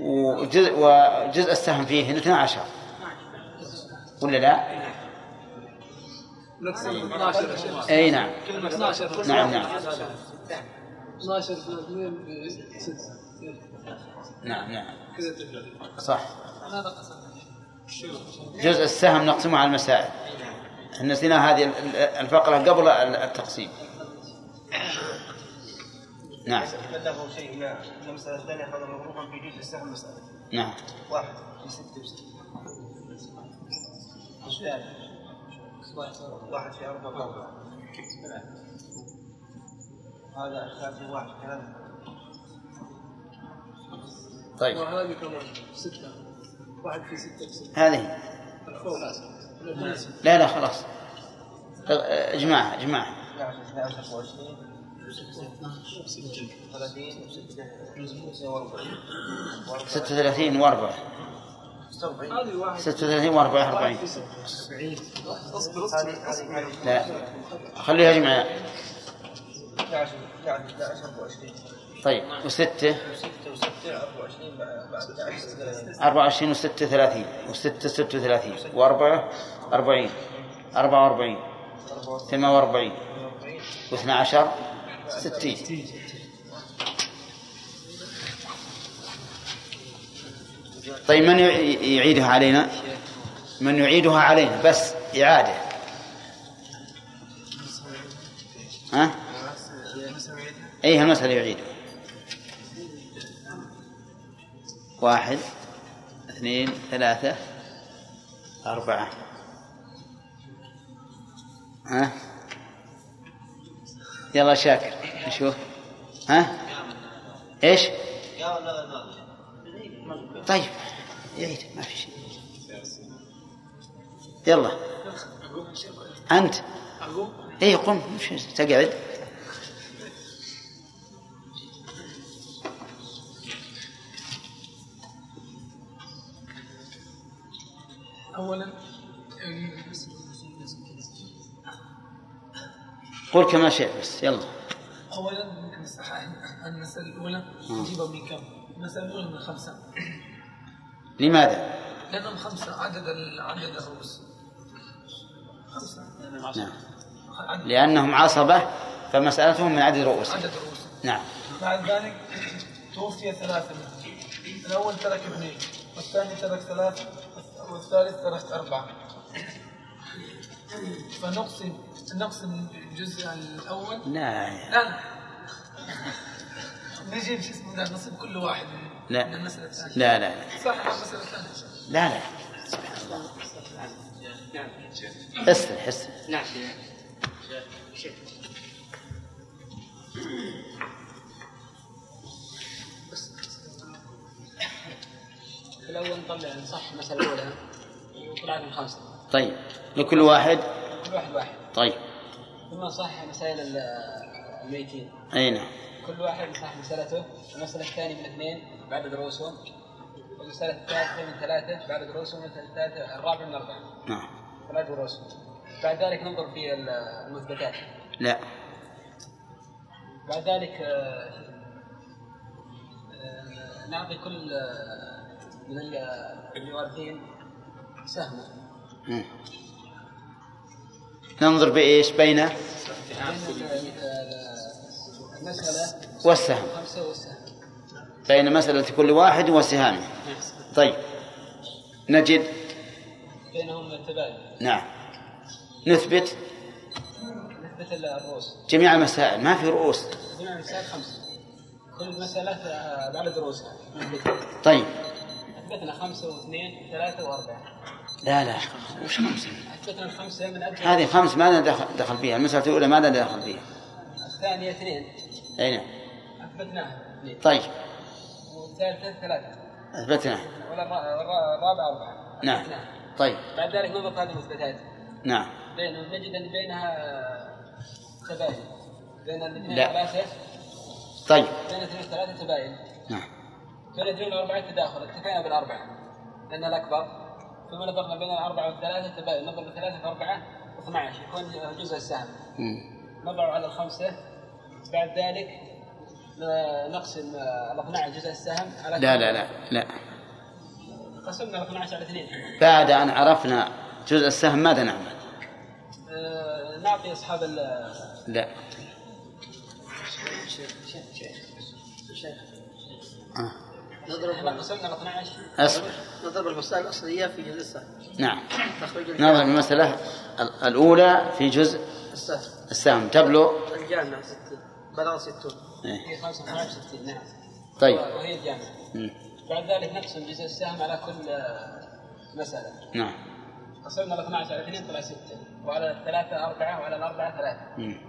وجزء, وجزء السهم فيه 12 ولا لا؟ نقسم 12 يا شيخ. أي نعم. 12 نعم نعم. 12 في 2 ب 6 نعم نعم. صح. جزء السهم نقسمه على المسائل. نسينا هذه ال- الفقرة قبل التقسيم. نعم. من له شيء من من المسألة الثانية هذا مضروبا في جزء السهم مسألة نعم. واحد في ستة. واحد في أربعة أربعة هذا الثالث واحد ثلاثة طيب. وهذه كمان 6 واحد في 6 ب 6 هذه. لا لا خلاص. اجمعها اجمعها 12 12 وعشرين 30 36 و4 هذه واحد 36 و4 40 في 6 اصبر هذه لا خليها اجمع 12 12 12 24 طيب وستة؟ 6 و6 24 بعد 11 24 وستة 30 وستة 36 وأربعة 40 44 48 واثنى عشر؟ 60 طيب من يع- يعيدها علينا؟ من يعيدها علينا بس إعادة. ها؟ أي المسألة يعيدها واحد اثنين ثلاثة أربعة. ها؟ يلا شاكر نشوف. ها؟ إيش؟ طيب. يعيد ما في شيء. يلا. أنت. اي قم. تقعد. اولا قل كما شئت بس. يلا. اولا ممكن نصحح المساله الأولى. نجيبها من خمسة. لماذا؟ لأنهم خمسة عدد عدد الرؤوس. خمسة. نعم. لأنهم عصبة فمسألتهم من عدد رؤوس عدد الرؤوس. نعم. بعد ذلك توفي ثلاثة. منهم الأول ترك اثنين والثاني ترك ثلاثة والثالث ترك أربعة. فنقسم نقسم الجزء الأول. لا لا. لا. نجيب شو اسمه ده نصيب كل واحد من لا. من المسألة الثانية. لا لا لا. صح المسألة الثانية. لا لا. سبحان الله استرح استرح نعم الأول نطلع نصح المسألة الأولى. وطلعت من خمسة طيب. لكل واحد؟ كل واحد واحد. طيب. ثم نصح مسائل ال- الميتين. أي نعم. كل واحد يصح مسألته. المسألة الثانية من اثنين بعدد رؤوسهم المسألة الثالثة من ثلاثة بعدد رؤوسهم المسألة الثالثة الرابعة من أربعة. نعم. بعدد رؤوسهم بعد ذلك ننظر في ال- المثبتات. لا. بعد ذلك آه، آه، نعطي كل آه، من ال- الوارثين سهما مم. ننظر بإيش؟ بين؟ والسهم. بين مسألة كل واحد وسهامه طيب. نجد. بينهم التباين. نعم. نثبت. نثبت الرؤوس. جميع المسائل. ما في رؤوس. جميع المسائل خمسة. كل مسألة آه، بعدد رؤوسها طيب. أثبتنا خمسة واثنين وثلاثة وأربعة. لا لا. وش خمسة أثبتنا الخمسة من أجل هذه خمس ما لنا دخل, دخل فيها؟ المسألة الأولى ما لنا دخل فيها؟ الثانية اثنين. أي نعم. أثبتناها اثنين طيب ثلاثة. ولا الرا- الرا- الرابعة أربعة. نعم. طيب. بعد ذلك نضرب هذه المثبتات نعم. بين نجد أن بينها تباين. بين الاثنين لا. ثلاثة طيب. بين الاثنين ثلاثة تباين. نعم. بين الاثنين والأربعة تداخل. اتفقنا بالأربعة. لأن الأكبر. ثم نظرنا بين الأربعة والثلاثة تباين. نضرب الثلاثة في أربعة 12 يكون جزء السهم. نضع على الخمسة. بعد ذلك نقسم ال 12 جزء السهم على لا لا لا لا. قسمنا ال 12 على اثنين. بعد أن عرفنا جزء السهم ماذا نعمل؟ آه، نعطي أصحاب ال لا. إحنا قسمنا ال 12 أصبر. نضرب المسألة الأصلية في جزء السهم. نعم. نظر المسألة ال- الأولى في جزء السهم. السهم. تبلغ. الجامعة 60 بلغ 60 إيه. هي 55 60 نعم. طيب. وهي الجامعة. بعد ذلك نقسم جزء السهم على كل آه، مسألة. نعم. قسمنا ال 12 على 2 طلع 6 وعلى الثلاثة أربعة وعلى الأربعة ثلاثة. مم.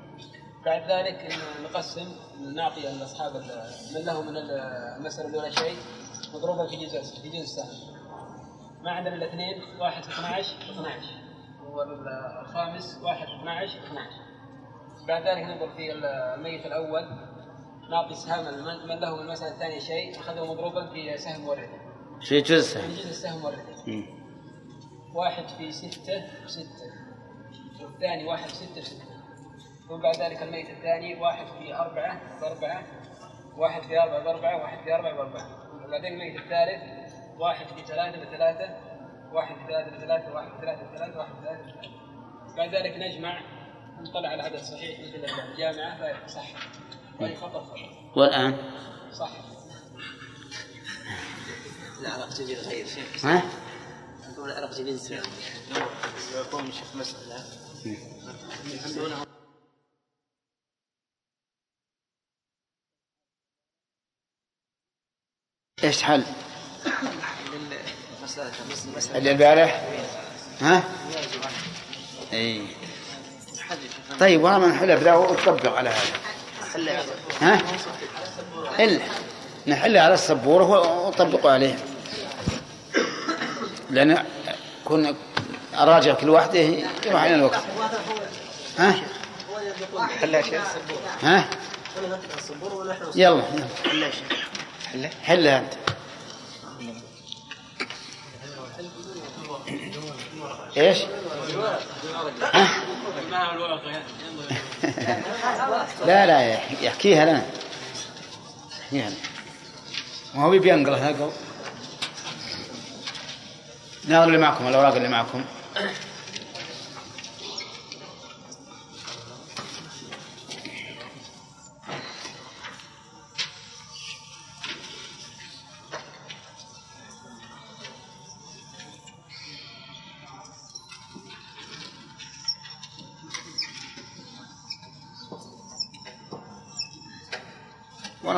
بعد ذلك نقسم نعطي لاصحاب ال- من له من المسألة الأولى شيء. مضروبا في جزء في جزء السهم. ما عندنا الاثنين واحد في 12 في 12 والخامس واحد في 12 في 12 بعد ذلك ننظر في الميت الأول. نعطي سهم من من له من المسألة الثانية شيء. أخذه مضروبا في سهم ورثة في جزء. في جزء السهم مم. واحد في ستة ستة والثاني واحد في ستة ستة ثم بعد ذلك الميت الثاني واحد في أربعة بأربعة واحد في أربعة بأربعة واحد في أربعة بأربعة. وبعدين الميت الثالث واحد في ثلاثة بثلاثة واحد في ثلاثة بثلاثة واحد في ثلاثة بثلاثة واحد في ثلاثة بثلاثة. بعد ذلك نجمع نطلع على العدد صحيح مثل الجامعة فصح. وإن خطأ خطأ. والآن؟ صح العراق تجي غير شيخ. ها؟ نقول العراق تجي نسبة يقوم يشوف مسألة. إيش حل؟ اللي البارح؟ ها؟ اي طيب وأنا من نحلها بذا وتطبق على هذا ها؟ إلا نحلها على السبورة وطبقوا عليها لأن كنا أراجع كل واحدة يروح علينا الوقت ها؟ شيخ ها؟ يلا يلا حلا أنت إيش؟ ها؟ لا لا يح- يحكيها لنا. يحكيها لنا. ما هو يبي ينقلها قبل ناظر اللي معكم الأوراق اللي معكم.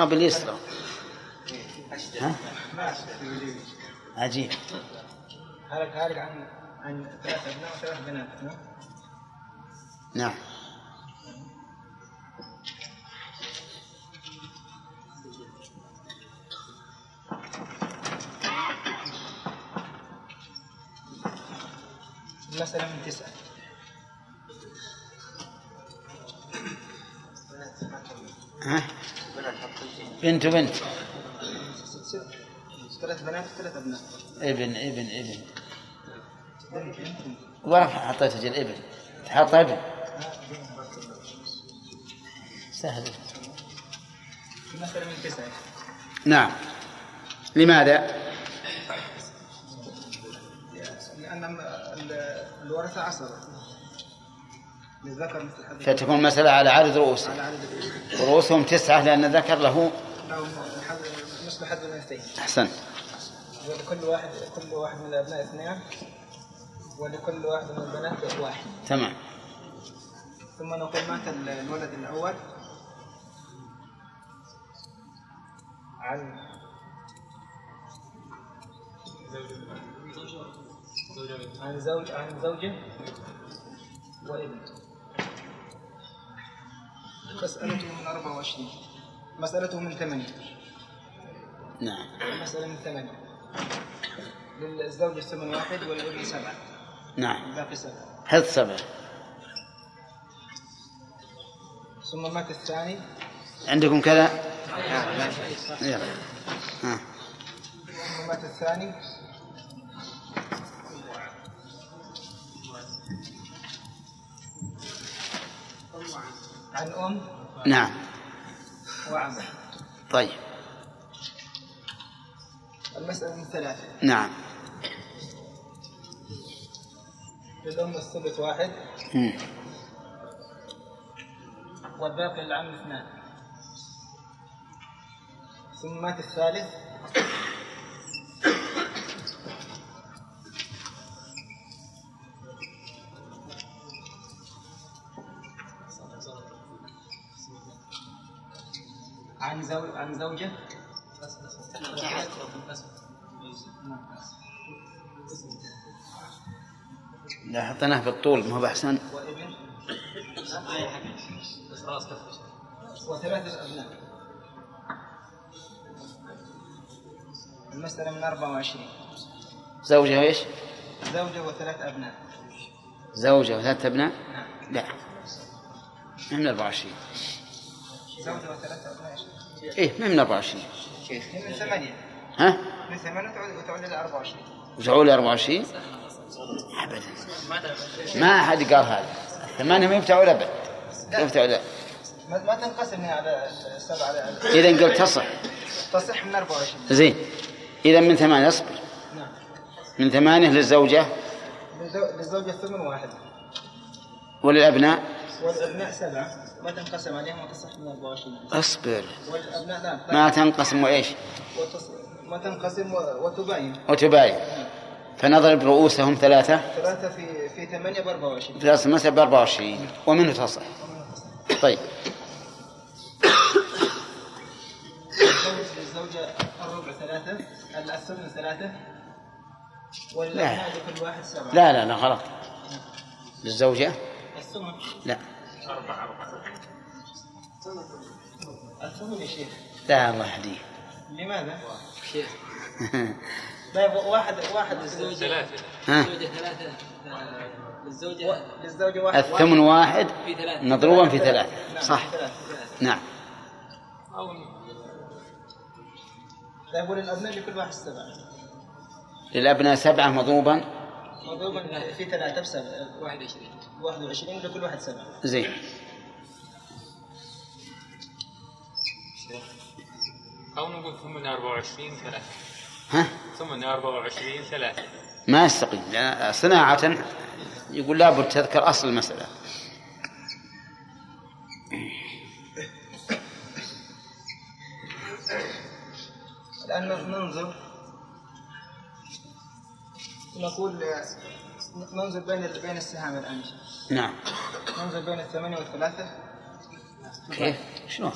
وأنا باليسرى ها؟ عجيب. هلك هلك عن عن ثلاث أبناء وثلاث بنات نعم. نعم المسألة من تسعة بنت وبنت. ثلاث بنات وثلاث أبناء. ابن ابن ابن. وين حطيت أجل ابن؟ تحط ابن. سهل. نعم. لماذا؟ لأن ال- الورثة عصبة. فتكون المسألة على عدد رؤوس على عدد الإنثى. رؤوسهم تسعة لأن الذكر له حد- أحسنت ولكل واحد كل واحد من الأبناء اثنان ولكل واحد من البنات واحد. تمام. ثم نقول مات ال- الولد الأول. عن عن زوج عن زوجه وابن. مسألته من 24 مسألته من ثمانية نعم. مسألة من ثمانية للزوج الثمن واحد والابن سبعة نعم. الباقي سبعة هذ سبع؟ ثم مات الثاني. عندكم كذا؟ يلا. ها. ثم مات الثاني. عن أم. نعم. وعم طيب. المسألة من ثلاثة نعم. للأم الثلث واحد. مم. والباقي للعم اثنان ثم مات الثالث. عن زوج عن زوجة؟ لا حطيناه بالطول ما هو بأحسن. وابن وثلاثة أبناء المسألة من 24 زوجة إيش؟ زوجة وثلاث أبناء. زوجة وثلاثة أبناء؟ لا. ما من 24 زوجة وثلاث أبناء إيه ما من 24 هي من ثمانية. ها؟ من ثمانية وتعود وتعود إلى 24 وجعوا لي 24 أبدا. ما أحد قال هذا. الثمانية ما يفتحوا أبد. ما يفتحوا ما, تنقسم هي على السبعة على إذا قلت تصح. تصح من 24 زين. إذا من ثمانية أصبر. نعم. من ثمانية للزوجة؟ للزو- للزوجة الثمن واحد. وللأبناء؟ والأبناء سبعة. ما تنقسم عليهم وتصح من 24 اصبر. والأبناء نعم. ما تنقسم وإيش؟ وتص... ما تنقسم و... وتباين. وتباين. فنضرب رؤوسهم ثلاثة. ثلاثة في في ثمانية ب 24 ثلاثة مثلا ب 24 ومنه تصح. طيب. الزوج للزوجة الربع ثلاثة الثمن ثلاثة والأبناء لكل واحد سبعة. لا لا لا غلط. للزوجة؟ الثمن لا. الثمن يا شيخ لا الله يهديه لماذا؟ لا يبغى واحد واحد للزوجة. ثلاثة ها؟ ثلاثة. للزوجة للزوجة واحد. الثمن واحد. في ثلاثة. مضروبا في ثلاثة. نعم، صح. ثلاثة. نعم. لا يقول الأبناء لكل واحد سبعة. للأبناء سبعة مضروبا. مضروبا في ثلاثة بسبعة. 21 21 لكل واحد سبعة؟ زين. أو نقول ثمن 24 ثلاثة. ها؟ ثمن 24 ثلاثة. ما يستقيم لأن صناعة يقول لابد تذكر أصل المسألة. الآن ننظر. نقول ننظر بين بين السهام الآن. نعم. ننظر بين الثمانية والثلاثة. كيف؟ شنو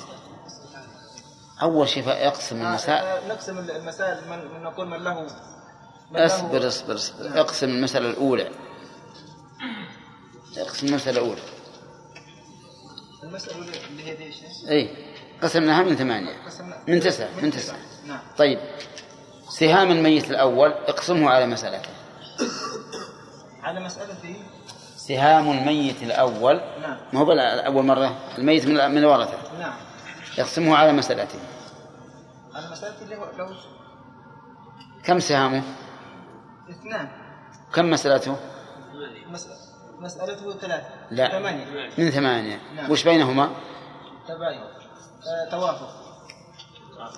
أول شيء يقسم المسائل آه، نقسم المسائل من نقول من له من اصبر اصبر اصبر. اقسم المسألة الأولى. اقسم المسألة الأولى. المسألة اللي هي دي إي. قسمناها من ثمانية. قسمنا من تسعة من تسعة. نعم. طيب. سهام الميت الأول اقسمه على مسألته على مسألة سهام الميت الأول. نعم. ما هو أول مرة؟ الميت من من الورثة. نعم. يقسمه على مسألته. على مسألة اللي هو لو كم سهامه؟ اثنان. كم مسألته؟ مس- مسألته ثلاثة. لا. ثمانية. من ثمانية. نعم. وش بينهما؟ تباين. آه، توافق.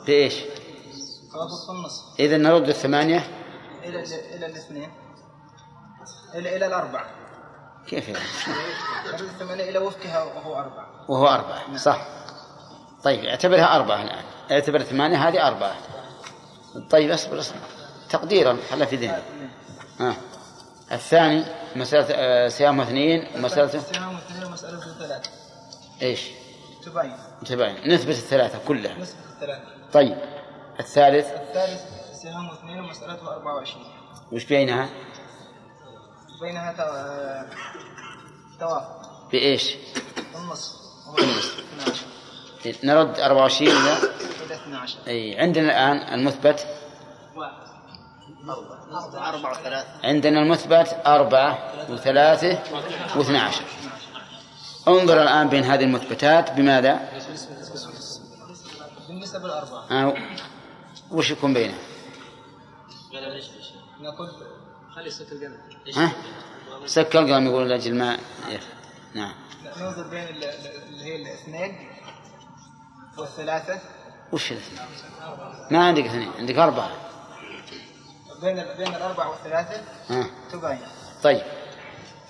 بإيش؟ توافق في النصف إذا نرد الثمانية. إلى إلى الاثنين. إلى إلى الأربعة. كيف يعني؟ الثمانية إلى وفقها وهو أربعة. وهو أربعة صح. طيب اعتبرها أربعة الآن. اعتبر ثمانية هذه أربعة. طيب اصبر اصبر. تقديرا خلها في ذهنك ها. الثاني مسألة آه، صيام اثنين ومسألة السهام اثنين ومسألته ثلاثة. إيش؟ تباين. تبين نثبت الثلاثة كلها. نسبة الثلاثة. طيب الثالث؟ الثالث سهام اثنين ومسألته 24 وش بينها؟ بينها تو- توافق بإيش؟ النصف وهو النصف. 12 نرد 24 إلى إلى 12 أي عندنا الآن المثبت أربعة وثلاثة عندنا المثبت أربعة وثلاثة واثنى عشر انظر الآن بين هذه المثبتات بماذا؟ بالنسبة للأربعة آه وش يكون بينه؟ نقول خلي صوت القلم ها؟ سك القلم يقول لأجل ما يف- نعم. ننظر بين ال- ال- اللي هي الاثنين والثلاثة وش الاثنين؟ ما عندك اثنين. عندك أربعة. بين بين الأربعة والثلاثة. ها. تباين. طيب.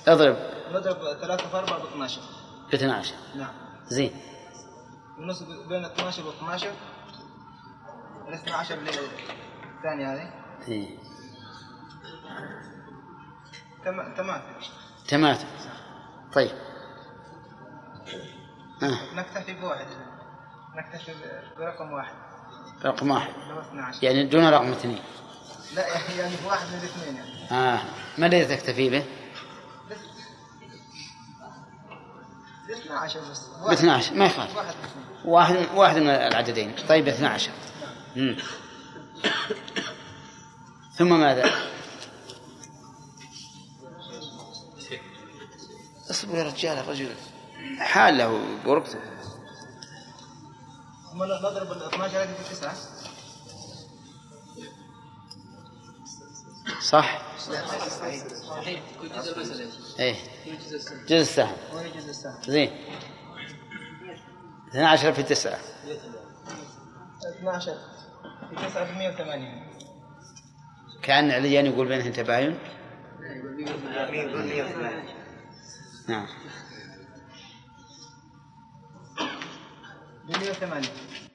اضرب. نضرب ثلاثة في أربعة ب 12 ب 12 نعم. زين. النص بين 12 و 12 ال 12 اللي هي الثانية هذه. إيه. تم- تمام. تماثل طيب. ها نكتفي بواحد. نكتفي برقم واحد. رقم واحد. اللي هو 12 يعني دون رقم اثنين. لا يعني بواحد من الاثنين يعني. آه. ما الذي تكتفي به؟ ب 12 بس ب 12 ما يخالف. واحد واحد واحد من العددين. طيب 12 مم. ثم ماذا؟ اصبر يا رجال الرجل. حال له بركته ثم نضرب ال 12 هذه في 9 صح؟ صحيح. صحيح كل جزء المسألة؟ إيه. جزء السهم. وهي جزء السهم. زين. 12 في 9 12 في 9 في 108 كأن عليان يقول بينهم تباين نعم. ب 108